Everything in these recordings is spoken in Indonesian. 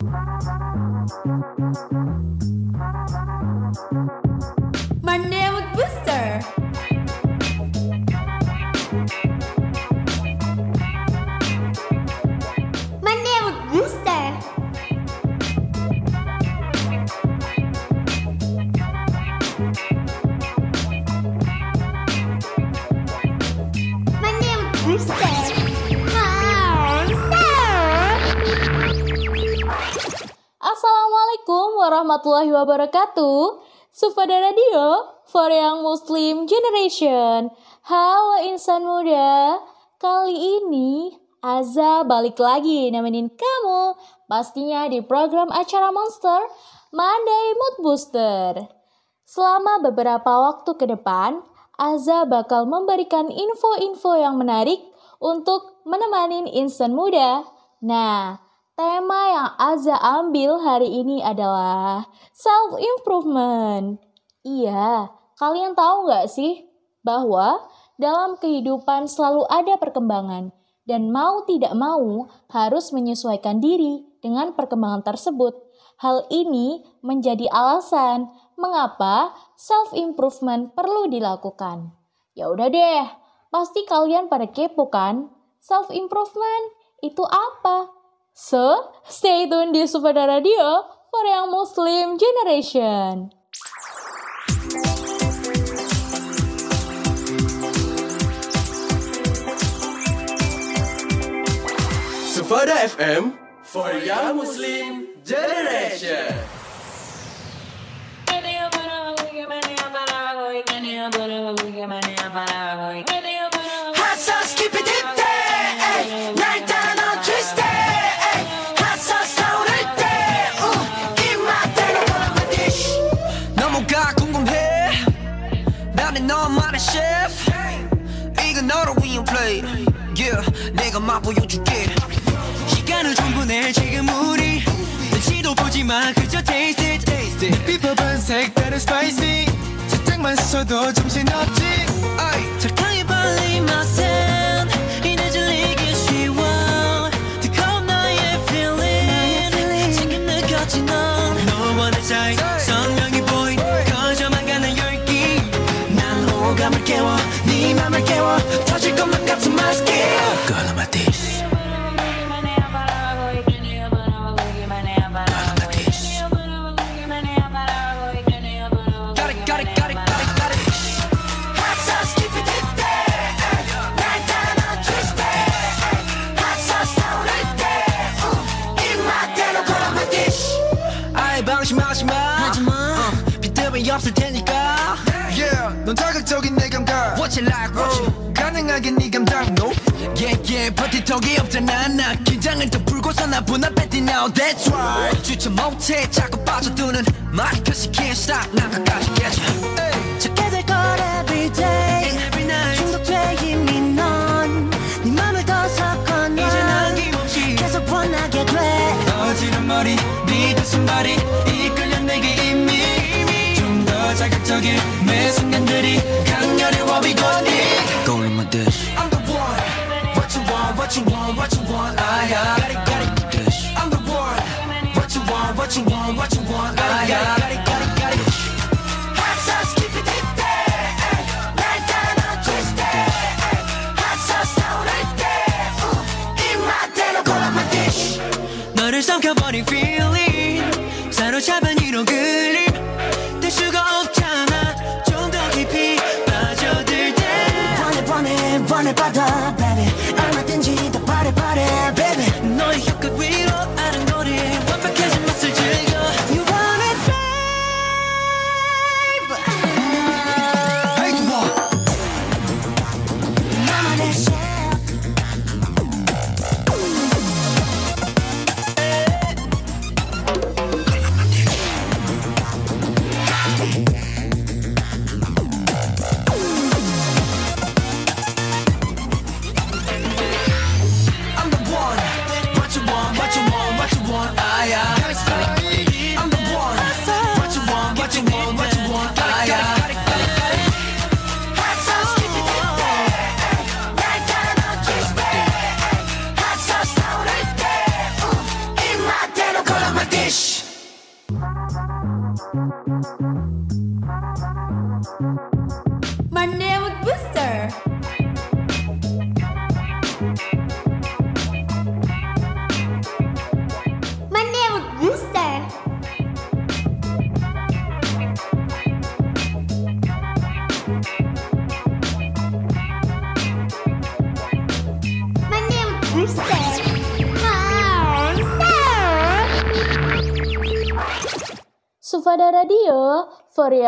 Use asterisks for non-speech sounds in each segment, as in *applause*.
Monday Warahmatullahi wabarakatuh. Sufada Radio for Young Muslim Generation. Halo insan muda. Kali ini Aza balik lagi nemenin kamu. Pastinya di program acara Monster Monday Mood Booster. Selama beberapa waktu ke depan, Aza bakal memberikan info-info yang menarik untuk menemani insan muda. Nah, tema yang Aza ambil hari ini adalah self-improvement. Iya, kalian tahu nggak sih bahwa dalam kehidupan selalu ada perkembangan dan mau tidak mau harus menyesuaikan diri dengan perkembangan tersebut. Hal ini menjadi alasan mengapa self-improvement perlu dilakukan. Ya udah deh, pasti kalian pada kepo kan? Self-improvement itu apa? So, stay tune di Sufada Radio for Young Muslim Generation. Sufada FM for Young Muslim Generation. Hot 내가 맛보여줄게. 시간을 충분해 지금 우리. 눈치도 보지마. 그저 taste it, taste it. 비법은 색다른 spicy. 살짝만 써도 정신없지. 적당히 발린 맛은 이내 질리기 쉬워. 뜨거운 너의 feeling. 지금 느꼈지 넌 너와 내 사이. 선명히 보인 커져만 가는 열기. 난 호감을 깨워 날 깨워. 만 같은 없을 테니까. Yeah. 넌 자극적인 버티턱이 없잖아 나 긴장을 더 풀고서 나 분할했지 now That's right. 주체 못해 자꾸 빠져드는 말 Cause you can't stop 난 끝까지 깨져. 찾게 될걸 every day. Every night. 중독돼 이미 넌네 맘을 더 섞어놔. 이제 남김없이 계속 원하게 돼. 어지른 머리 네 가슴 발이 what you want what you want 아야 Got it, got it, dish I'm the one What you want what you want what you want 아야 Got it, got it, got it Hot sauce, keep it deep day. 날 따라 넌 twist day. Hot sauce 타오를 때. 입맛대로 골라만 dish. 너를 삼켜버린 feeling 사로잡은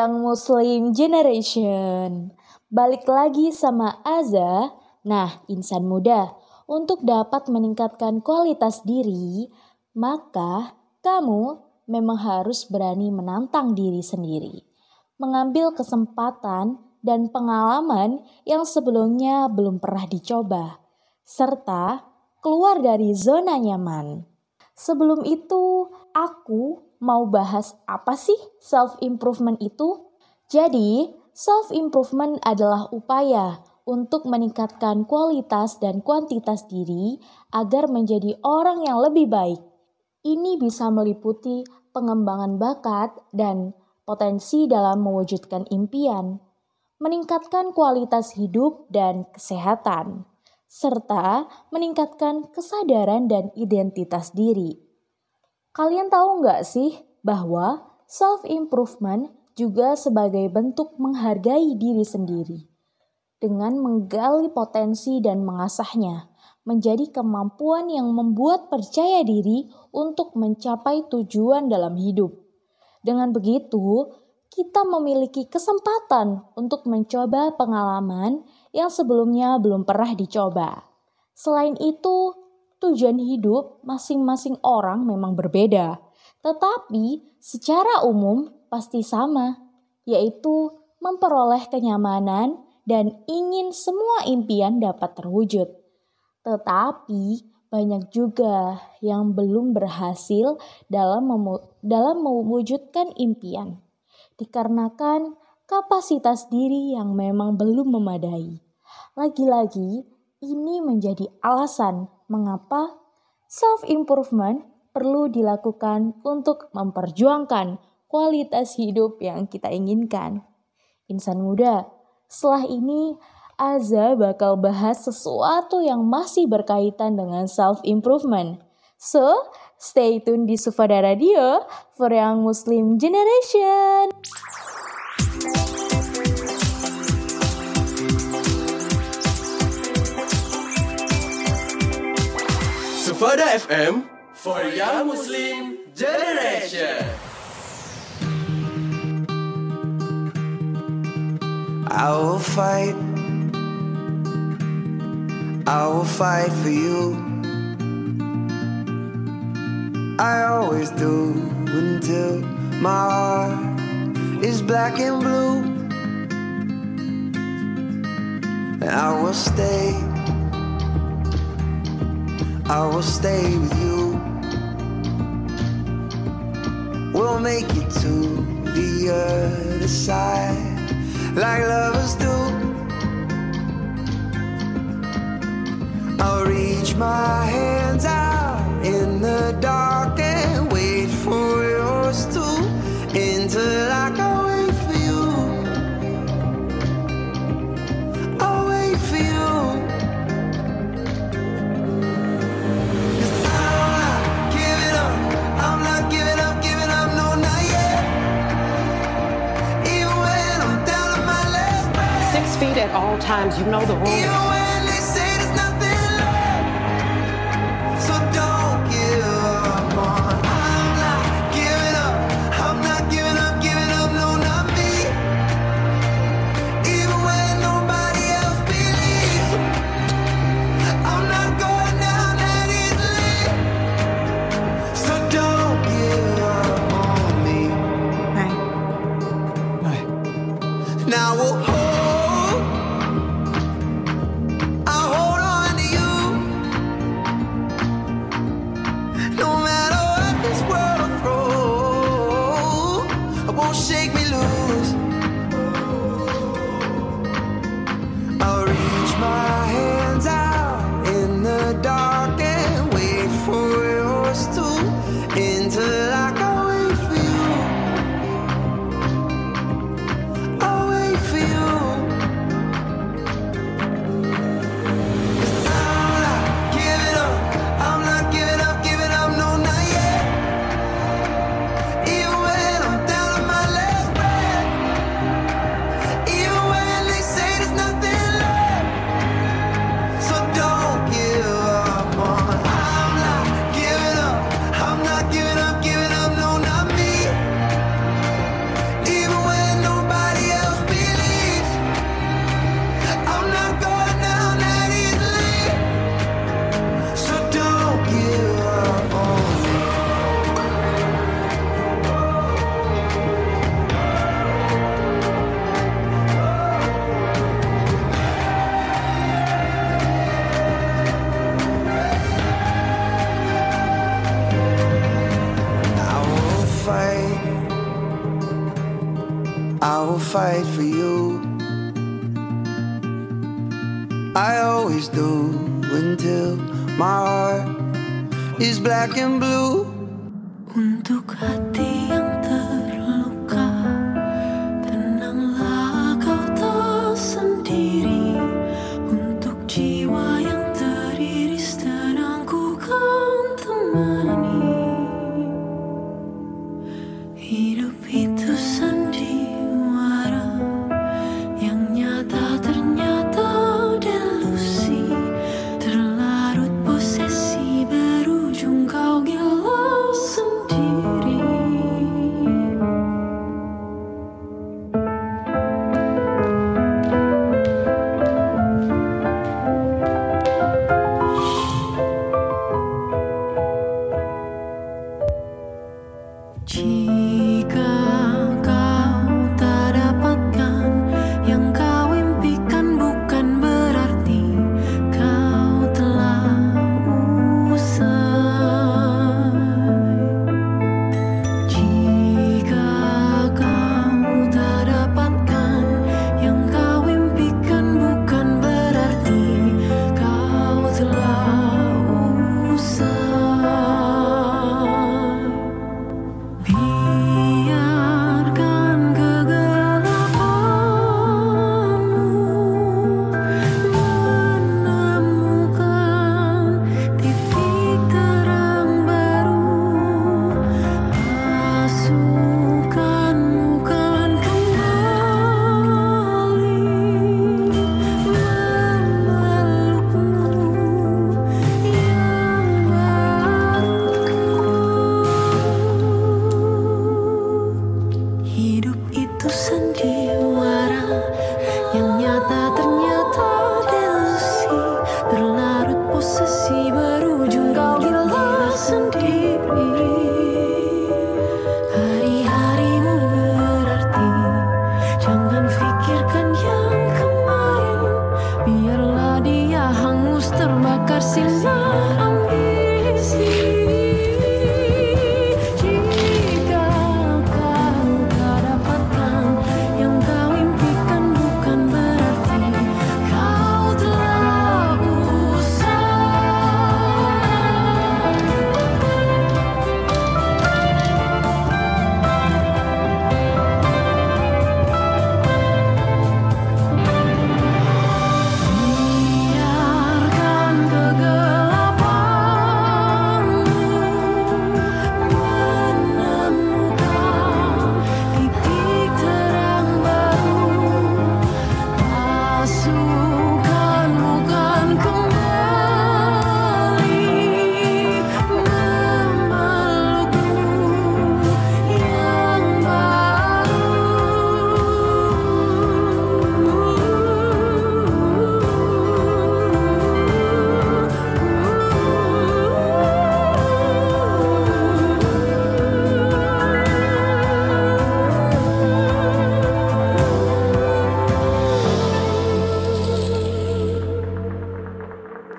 Young Muslim Generation. Balik lagi sama Aza. Nah, insan muda, untuk dapat meningkatkan kualitas diri, maka kamu memang harus berani menantang diri sendiri. Mengambil kesempatan dan pengalaman yang sebelumnya belum pernah dicoba, serta keluar dari zona nyaman. Sebelum itu, aku mau bahas apa sih self improvement itu? Jadi, self improvement adalah upaya untuk meningkatkan kualitas dan kuantitas diri agar menjadi orang yang lebih baik. Ini bisa meliputi pengembangan bakat dan potensi dalam mewujudkan impian, meningkatkan kualitas hidup dan kesehatan, serta meningkatkan kesadaran dan identitas diri. Kalian tahu nggak sih bahwa self-improvement juga sebagai bentuk menghargai diri sendiri. Dengan menggali potensi dan mengasahnya, menjadi kemampuan yang membuat percaya diri untuk mencapai tujuan dalam hidup. Dengan begitu, kita memiliki kesempatan untuk mencoba pengalaman yang sebelumnya belum pernah dicoba. Selain itu, tujuan hidup masing-masing orang memang berbeda, tetapi secara umum pasti sama, yaitu memperoleh kenyamanan dan ingin semua impian dapat terwujud. Tetapi banyak juga yang belum berhasil dalam dalam mewujudkan impian, dikarenakan kapasitas diri yang memang belum memadai. Lagi-lagi, ini menjadi alasan mengapa self-improvement perlu dilakukan untuk memperjuangkan kualitas hidup yang kita inginkan. Insan muda, setelah ini Aza bakal bahas sesuatu yang masih berkaitan dengan self-improvement. So, stay tune di Sufada Radio for Young Muslim Generation. Sufada FM for Young Muslim Generation. I will fight. I will fight for you. I always do until my heart is black and blue. And I will stay. I will stay with you. We'll make it to the other side like lovers do. I'll reach my hands out in the dark and wait for yours to until times. You know the rules.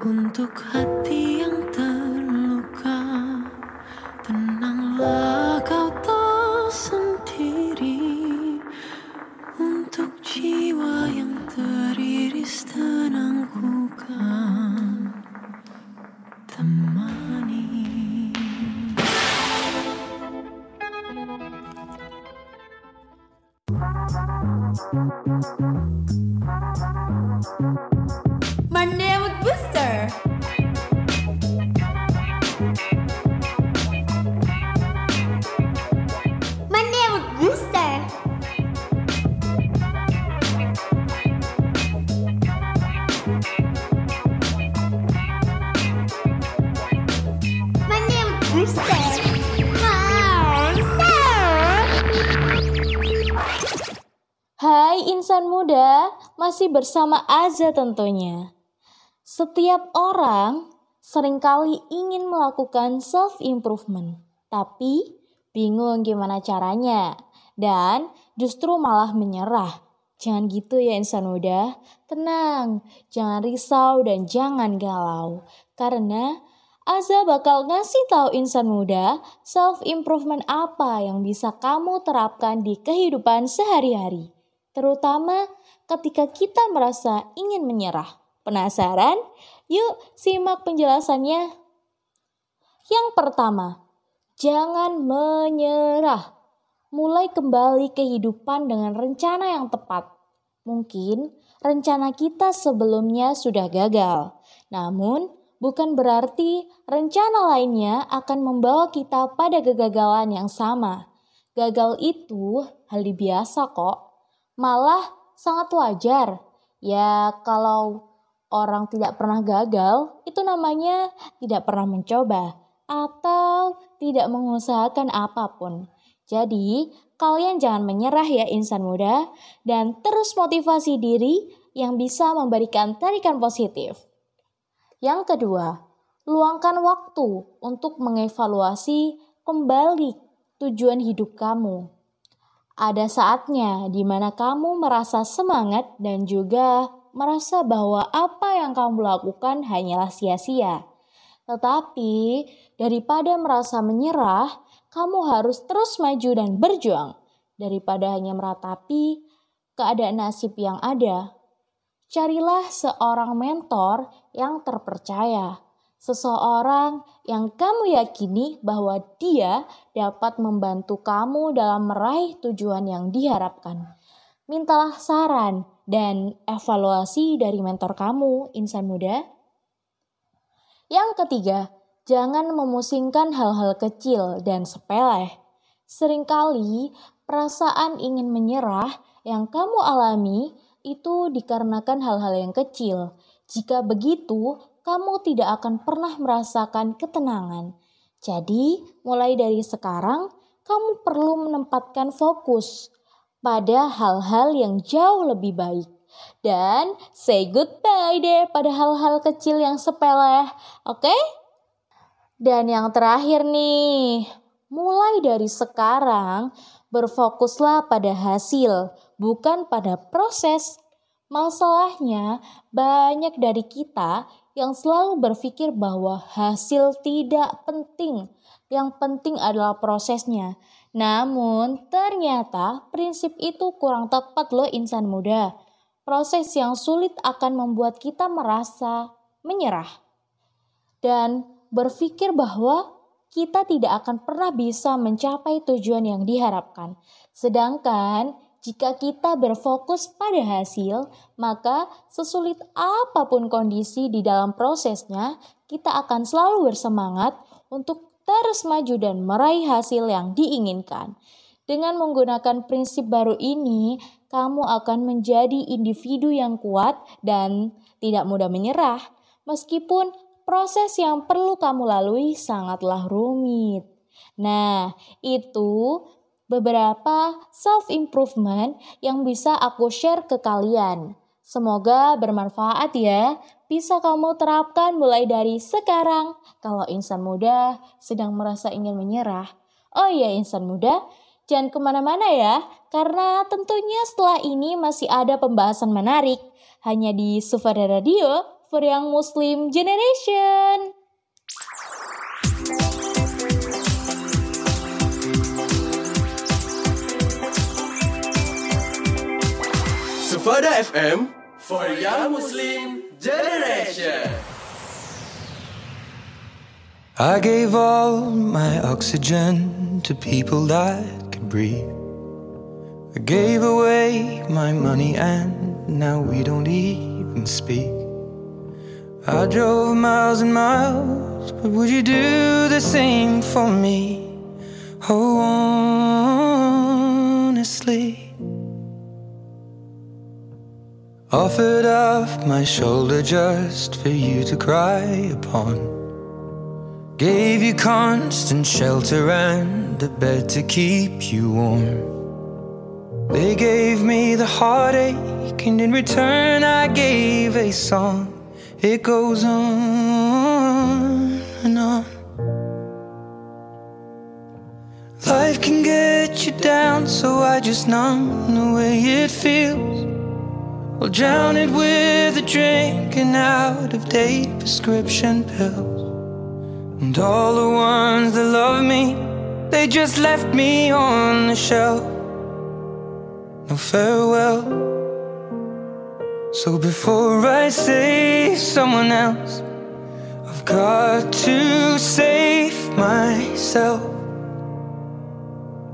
untuk hati yang masih bersama Aza tentunya. Setiap orang sering kali ingin melakukan self improvement, tapi bingung gimana caranya dan justru malah menyerah. Jangan gitu ya insan muda, tenang, jangan risau dan jangan galau karena Aza bakal ngasih tahu insan muda self improvement apa yang bisa kamu terapkan di kehidupan sehari-hari, terutama ketika kita merasa ingin menyerah. Penasaran? Yuk simak penjelasannya. Yang pertama, jangan menyerah. Mulai kembali kehidupan dengan rencana yang tepat. Mungkin rencana kita sebelumnya sudah gagal, namun bukan berarti rencana lainnya akan membawa kita pada kegagalan yang sama. Gagal itu hal biasa kok, malah sangat wajar. Ya, kalau orang tidak pernah gagal, itu namanya tidak pernah mencoba atau tidak mengusahakan apa pun. Jadi, kalian jangan menyerah ya insan muda dan terus motivasi diri yang bisa memberikan tarikan positif. Yang kedua, luangkan waktu untuk mengevaluasi kembali tujuan hidup kamu. Ada saatnya di mana kamu merasa semangat dan juga merasa bahwa apa yang kamu lakukan hanyalah sia-sia. Tetapi daripada merasa menyerah, kamu harus terus maju dan berjuang daripada hanya meratapi keadaan nasib yang ada. Carilah seorang mentor yang terpercaya, seseorang yang kamu yakini bahwa dia dapat membantu kamu dalam meraih tujuan yang diharapkan. Mintalah saran dan evaluasi dari mentor kamu, insan muda. Yang ketiga, jangan memusingkan hal-hal kecil dan sepele. Seringkali perasaan ingin menyerah yang kamu alami itu dikarenakan hal-hal yang kecil. Jika begitu, kamu tidak akan pernah merasakan ketenangan. Jadi, mulai dari sekarang, kamu perlu menempatkan fokus pada hal-hal yang jauh lebih baik. Dan say goodbye deh pada hal-hal kecil yang sepele, oke? Okay? Dan yang terakhir nih, mulai dari sekarang berfokuslah pada hasil, bukan pada proses. Masalahnya, banyak dari kita yang selalu berpikir bahwa hasil tidak penting. Yang penting adalah prosesnya. Namun, ternyata prinsip itu kurang tepat loh insan muda. Proses yang sulit akan membuat kita merasa menyerah. Dan berpikir bahwa kita tidak akan pernah bisa mencapai tujuan yang diharapkan. Sedangkan jika kita berfokus pada hasil, maka sesulit apa pun kondisi di dalam prosesnya, kita akan selalu bersemangat untuk terus maju dan meraih hasil yang diinginkan. Dengan menggunakan prinsip baru ini, kamu akan menjadi individu yang kuat dan tidak mudah menyerah, meskipun proses yang perlu kamu lalui sangatlah rumit. Nah, itu beberapa self improvement yang bisa aku share ke kalian. Semoga bermanfaat ya. Bisa kamu terapkan mulai dari sekarang. Kalau insan muda sedang merasa ingin menyerah. Oh iya insan muda, jangan ke mana-mana ya. Karena tentunya setelah ini masih ada pembahasan menarik. Hanya di Sufada Radio for Young Muslim Generation. Sufada FM for Young Muslim Generation. I gave all my oxygen to people that could breathe. I gave away my money and now we don't even speak. I drove miles and miles, but would you do the same for me? Oh, honestly. Offered up my shoulder just for you to cry upon. Gave you constant shelter and a bed to keep you warm. They gave me the heartache, and in return, I gave a song. It goes on and on. Life can get you down, so I just numb the way it feels. I'll drown it with a drink and out of date prescription pills. And all the ones that love me, they just left me on the shelf. No farewell. So before I save someone else, I've got to save myself.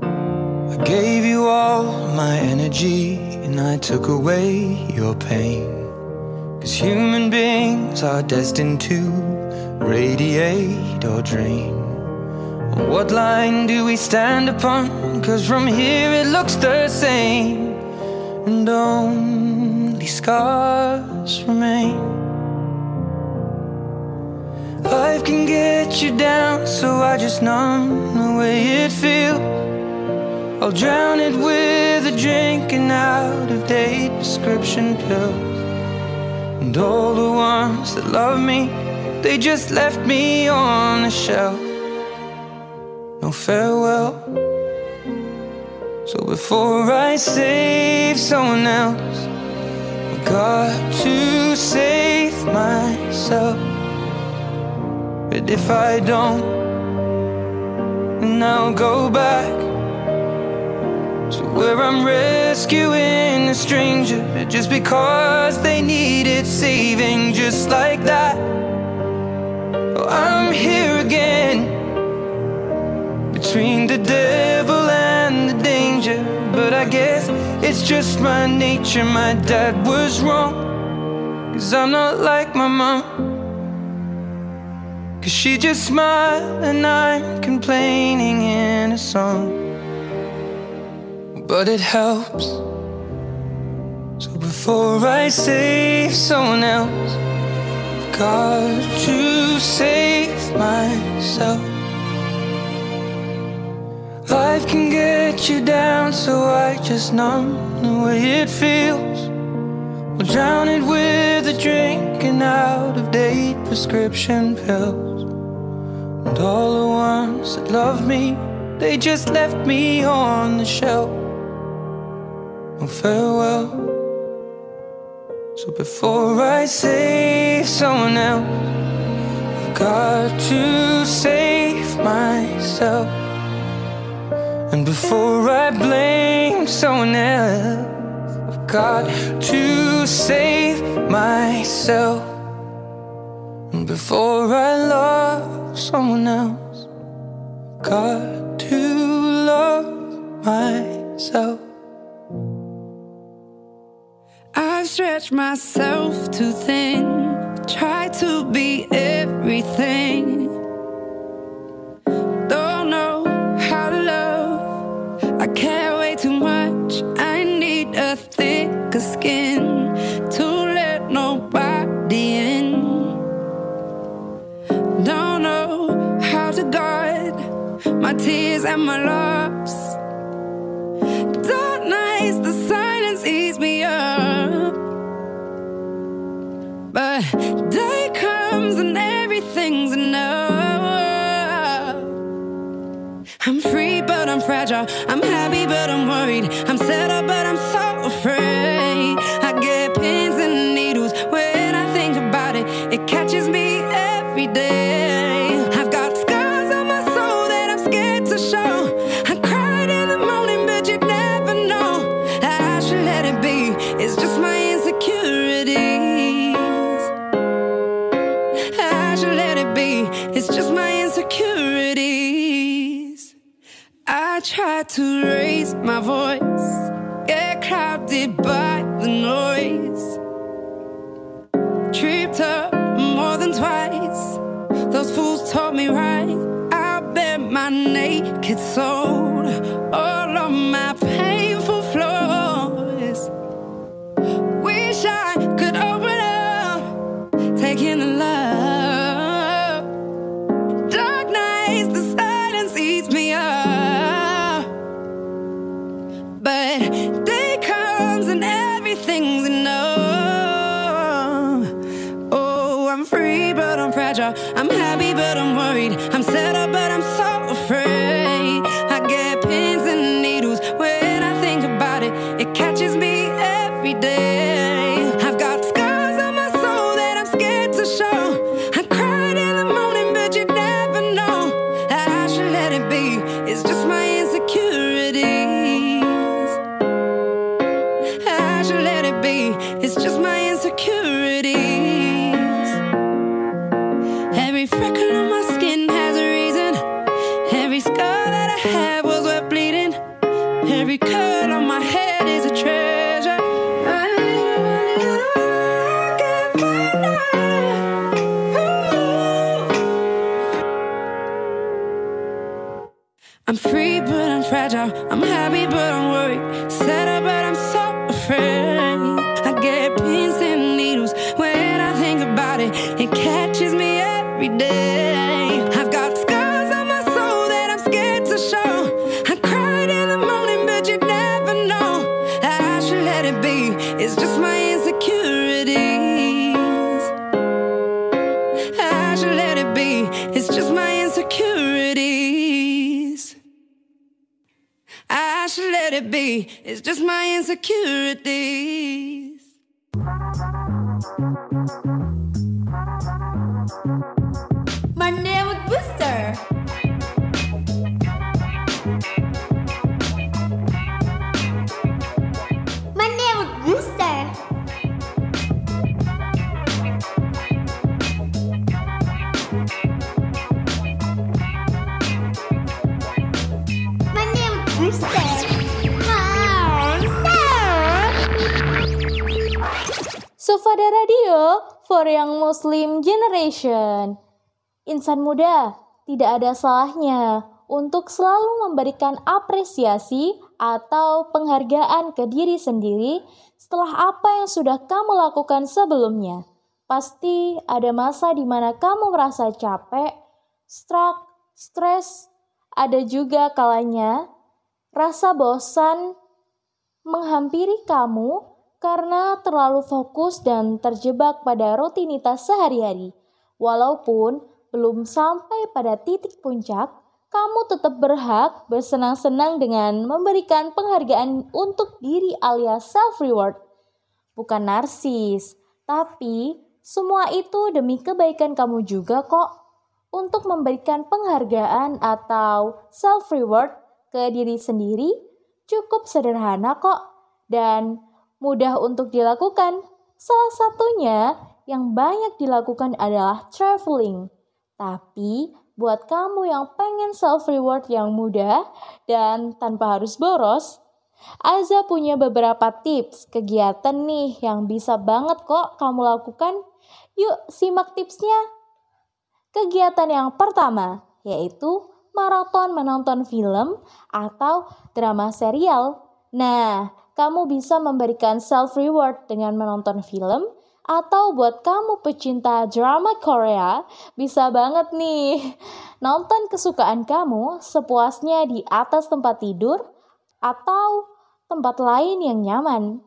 I gave you all my energy and I took away your pain. Cause human beings are destined to radiate or drain. What line do we stand upon? Cause from here it looks the same. And only scars remain. Life can get you down, so I just numb the way it feels. I'll drown it with a drink and out of date prescription pills. And all the ones that love me, they just left me on the shelf. No farewell. So before I save someone else, I've got to save myself. But if I don't, then I'll go back where I'm rescuing a stranger just because they needed saving, just like that. Oh, I'm here again between the devil and the danger. But I guess it's just my nature. My dad was wrong, cause I'm not like my mom. Cause she just smiled and I'm complaining in a song. But it helps. So before I save someone else, I've got to save myself. Life can get you down, so I just numb the way it feels. I'll drown it with a drink and out of date prescription pills. And all the ones that love me, they just left me on the shelf. No farewell. So before I save someone else, I've got to save myself. And before I blame someone else, I've got to save myself. And before I love someone else, I've got to love myself. I've myself too thin, Try to be everything. Don't know how to love. I care way too much. I need a thicker skin to let nobody in. Don't know how to guard my tears and my loss. But day comes and everything's enough. I'm free, but I'm fragile. I'm happy, but I'm worried. I'm set up, let it be. It's just my insecurities. I try to raise my voice, get clouded by the noise. Tripped up more than twice. Those fools taught me right. I bet my naked soul, all of my fragile. I'm happy, but I'm Muslim Generation. Insan muda, tidak ada salahnya untuk selalu memberikan apresiasi atau penghargaan ke diri sendiri setelah apa yang sudah kamu lakukan sebelumnya. Pasti ada masa di mana kamu merasa capek, stres, ada juga kalanya rasa bosan menghampiri kamu karena terlalu fokus dan terjebak pada rutinitas sehari-hari. Walaupun belum sampai pada titik puncak, kamu tetap berhak bersenang-senang dengan memberikan penghargaan untuk diri alias self-reward. Bukan narsis, tapi semua itu demi kebaikan kamu juga kok. Untuk memberikan penghargaan atau self-reward ke diri sendiri cukup sederhana kok dan mudah untuk dilakukan. Salah satunya yang banyak dilakukan adalah traveling. Tapi buat kamu yang pengen self reward yang mudah dan tanpa harus boros, Aza punya beberapa tips kegiatan nih yang bisa banget kok kamu lakukan. Yuk simak tipsnya. Kegiatan yang pertama yaitu maraton menonton film atau drama serial. Nah, kamu bisa memberikan self reward dengan menonton film atau buat kamu pecinta drama Korea, bisa banget nih nonton kesukaan kamu sepuasnya di atas tempat tidur atau tempat lain yang nyaman.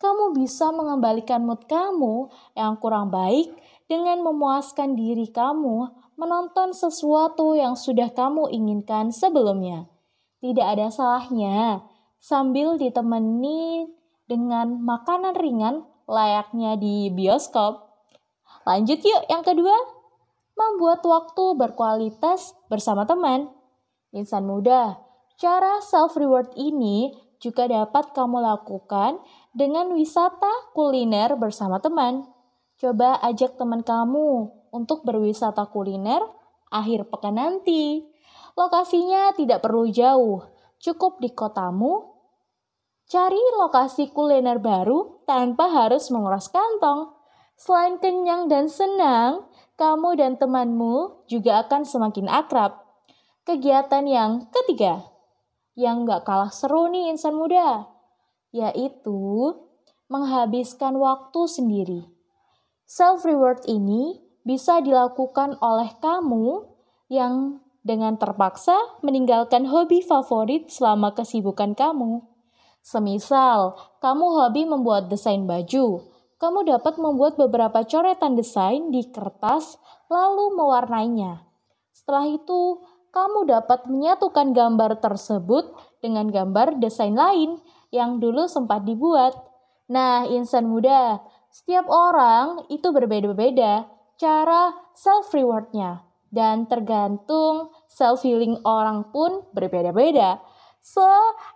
Kamu bisa mengembalikan mood kamu yang kurang baik dengan memuaskan diri kamu menonton sesuatu yang sudah kamu inginkan sebelumnya. Tidak ada salahnya sambil ditemani dengan makanan ringan layaknya di bioskop. Lanjut yuk yang kedua, membuat waktu berkualitas bersama teman. Insan muda, cara self reward ini juga dapat kamu lakukan dengan wisata kuliner bersama teman. Coba ajak teman kamu untuk berwisata kuliner akhir pekan nanti. Lokasinya tidak perlu jauh, cukup di kotamu. Cari lokasi kuliner baru tanpa harus menguras kantong. Selain kenyang dan senang, kamu dan temanmu juga akan semakin akrab. Kegiatan yang ketiga, yang gak kalah seru nih insan muda, yaitu menghabiskan waktu sendiri. Self-reward ini bisa dilakukan oleh kamu yang dengan terpaksa meninggalkan hobi favorit selama kesibukan kamu. Semisal, kamu hobi membuat desain baju, kamu dapat membuat beberapa coretan desain di kertas lalu mewarnainya. Setelah itu, kamu dapat menyatukan gambar tersebut dengan gambar desain lain yang dulu sempat dibuat. Nah, insan muda, setiap orang itu berbeda-beda cara self-rewardnya. Dan tergantung self-healing orang pun berbeda-beda. So,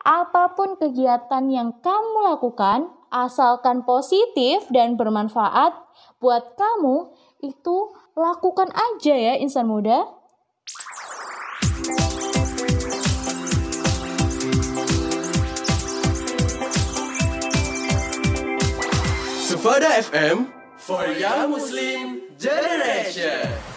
apa pun kegiatan yang kamu lakukan, asalkan positif dan bermanfaat buat kamu, itu lakukan aja ya insan muda. Sepada FM for Young Muslim Generation.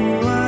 Semua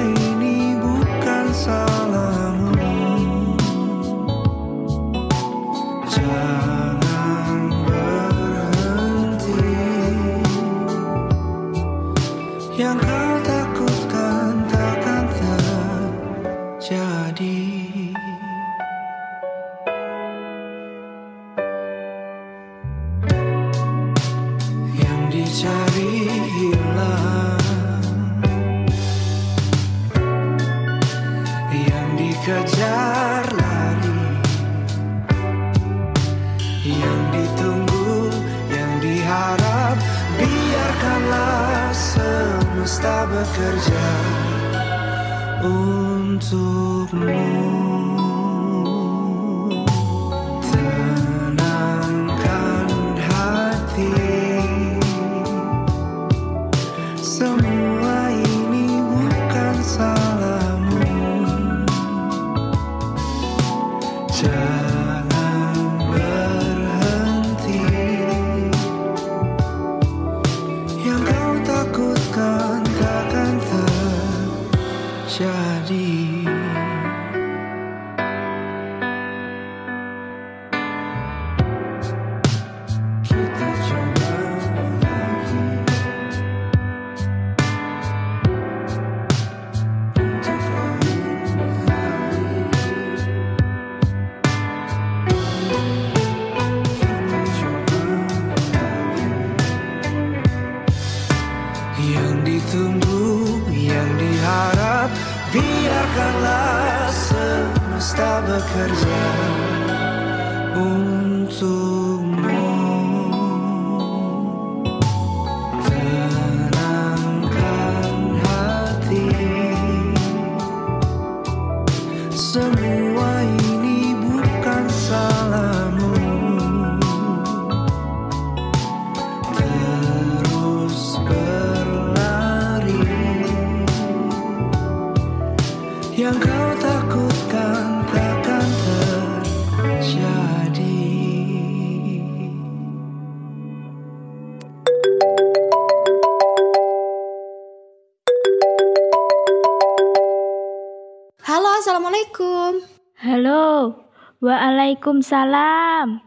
waalaikumsalam.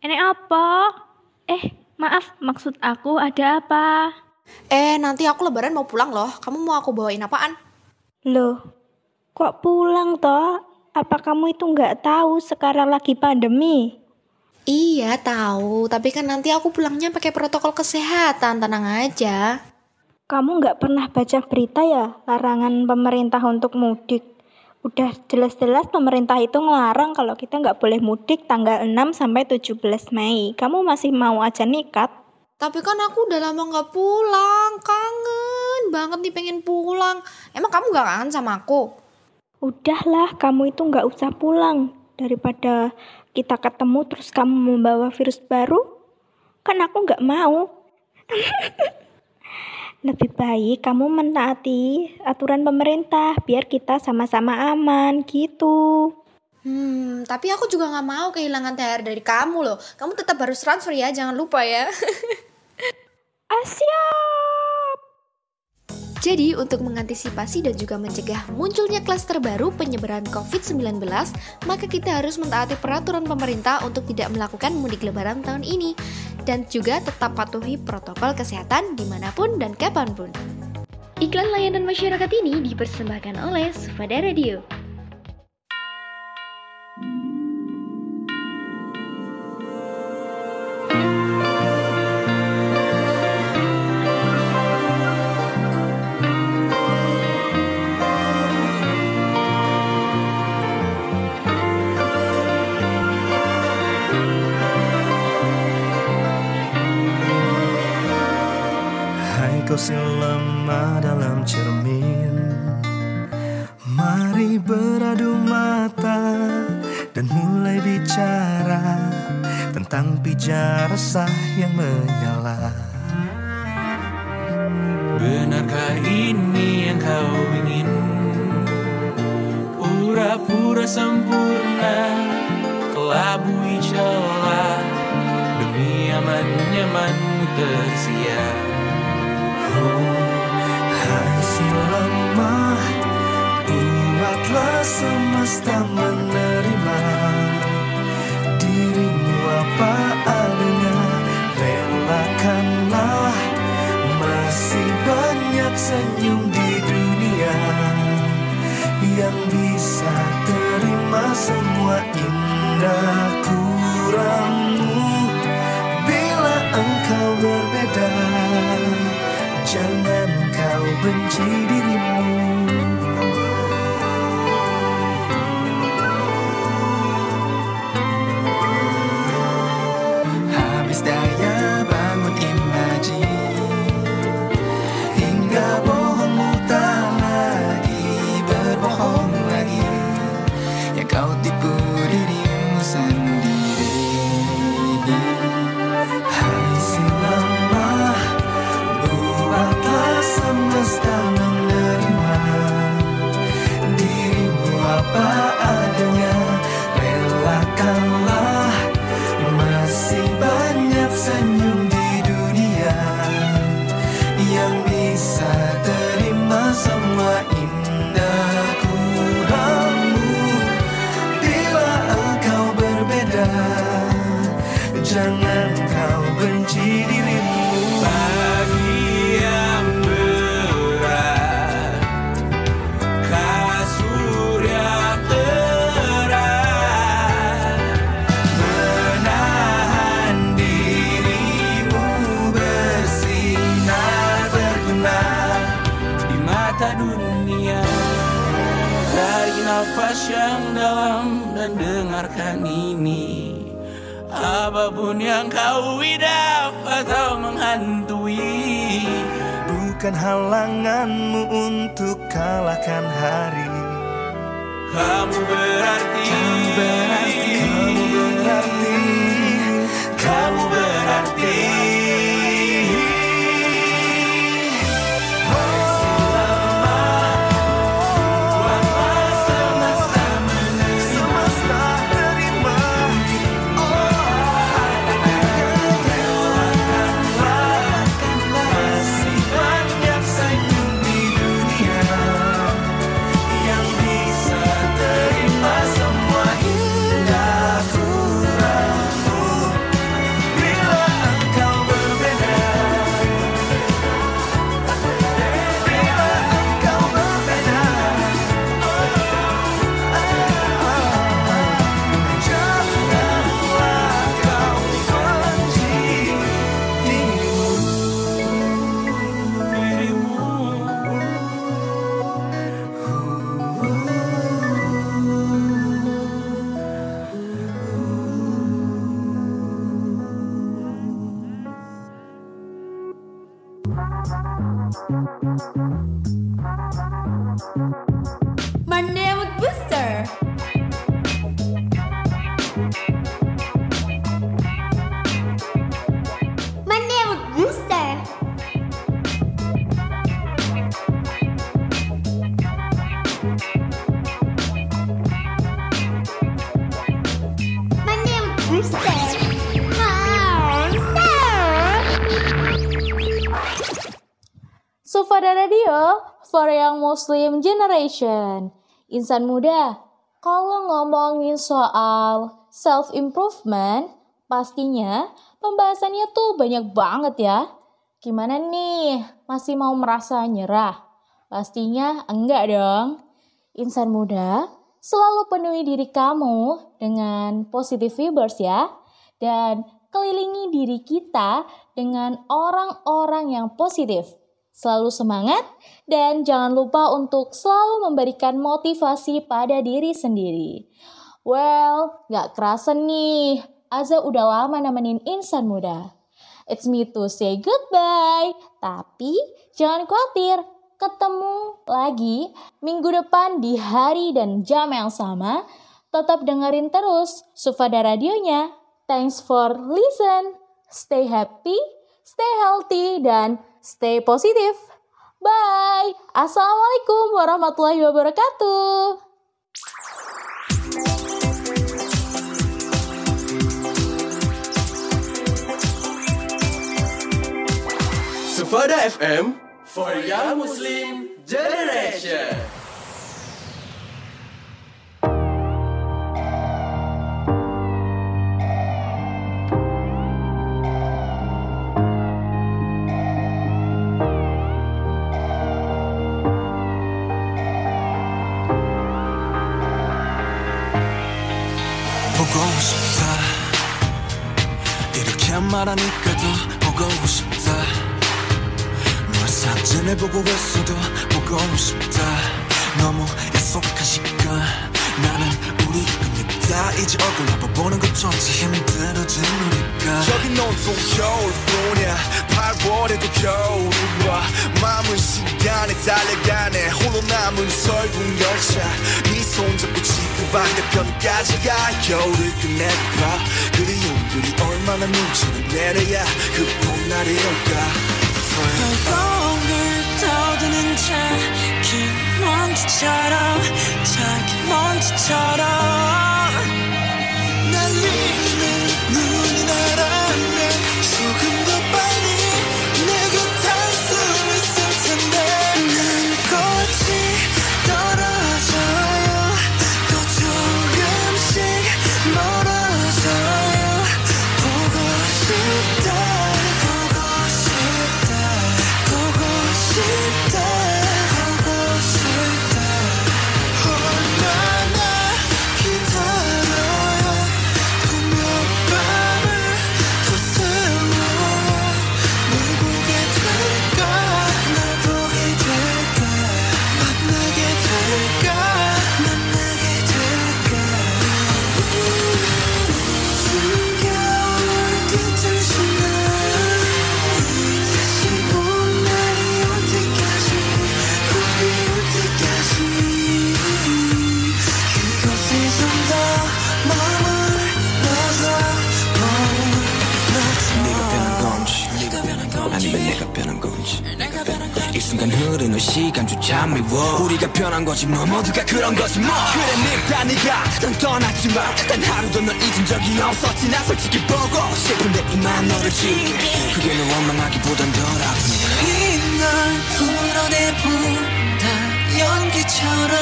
Ini apa? Eh, maaf, maksud aku ada apa? Eh, nanti aku lebaran mau pulang loh. Kamu mau aku bawain apaan? Loh, kok pulang toh? Apa kamu itu nggak tahu sekarang lagi pandemi? Iya, tahu. Tapi kan nanti aku pulangnya pakai protokol kesehatan. Tenang aja. Kamu nggak pernah baca berita ya larangan pemerintah untuk mudik? Udah jelas-jelas pemerintah itu ngelarang kalau kita nggak boleh mudik tanggal 6 sampai 17 Mei. Kamu masih mau aja nikat? Tapi kan aku udah lama nggak pulang. Kangen banget nih pengen pulang. Emang kamu gak kangen sama aku? Udahlah, kamu itu nggak usah pulang. Daripada kita ketemu terus kamu membawa virus baru, kan aku nggak mau. *laughs* Lebih baik kamu menaati aturan pemerintah biar kita sama-sama aman gitu. Hmm, tapi aku juga nggak mau kehilangan THR dari kamu loh. Kamu tetap harus transfer ya, jangan lupa ya. *laughs* Asia. Jadi, untuk mengantisipasi dan juga mencegah munculnya klaster baru penyebaran COVID-19, maka kita harus mentaati peraturan pemerintah untuk tidak melakukan mudik lebaran tahun ini. Dan juga tetap patuhi protokol kesehatan di mana pun dan kapan pun. Iklan layanan masyarakat ini dipersembahkan oleh Sufada Radio. Si lemah dalam cermin. Mari beradu mata dan mulai bicara Tentang pijar resah yang menyala. Benarkah ini yang kau ingin? Pura-pura sempurna Kelabui celah. Demi aman-nyamanmu tersiar lemah Buatlah semesta menerima Dirimu apa adanya. Relakanlah Masih banyak senyum di dunia Yang bisa terima semua indah kurangmu. Bila engkau berbeda Jangan benci dirimu Muslim Generation. Insan muda, kalau ngomongin soal self-improvement, pastinya pembahasannya tuh banyak banget ya. Gimana nih, masih mau merasa nyerah? Pastinya enggak dong. Insan muda, selalu penuhi diri kamu dengan positive vibes ya. Dan kelilingi diri kita dengan orang-orang yang positif. Selalu semangat dan jangan lupa untuk selalu memberikan motivasi pada diri sendiri. Well, gak kerasa nih, Aza udah lama nemenin insan muda. It's me to say goodbye, tapi Jangan khawatir, ketemu lagi minggu depan di hari dan jam yang sama. Tetap dengerin terus Sufada Radionya. Thanks for listen. Stay happy, stay healthy, dan stay positif. Bye. Assalamualaikum warahmatullahi wabarakatuh. Sufada FM for Young Muslim Generation. 보고 싶다. 이렇게 말하니까 더 보고 싶다. 널 사진을 보고 있어도 보고 싶다. 너무 약속한 시간 나는 우리 겁니다. 이제 얼굴 한번 보는 것조차 힘들어진 우리가. 여긴 온통 겨울뿐이야. 8월에도 겨울이 와 마음은 시간에 달려가네. 홀로 남은 설국 열차. 네 손 잡고 지구 반대편까지 가 겨울을 끝내봐 그리움들이 얼마나 눈치를 내려야 그 봄날이 올까? 을 떠드는 작은 먼지처럼 작은 먼지처럼. 날리 시간조차 미워. 우리가 변한 거지 뭐. 모두가 그런 거지 뭐. 그래 늙다 네가 난 떠났지만 단 하루도 널 잊은 적이 없었지 나 솔직히 보고 싶은데 이만 너를 지울게. 그게 널 원망하기보단 덜 아프네. 이날 풀어내본다. 연기처럼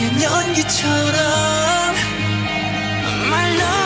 하얀 연기처럼. 말로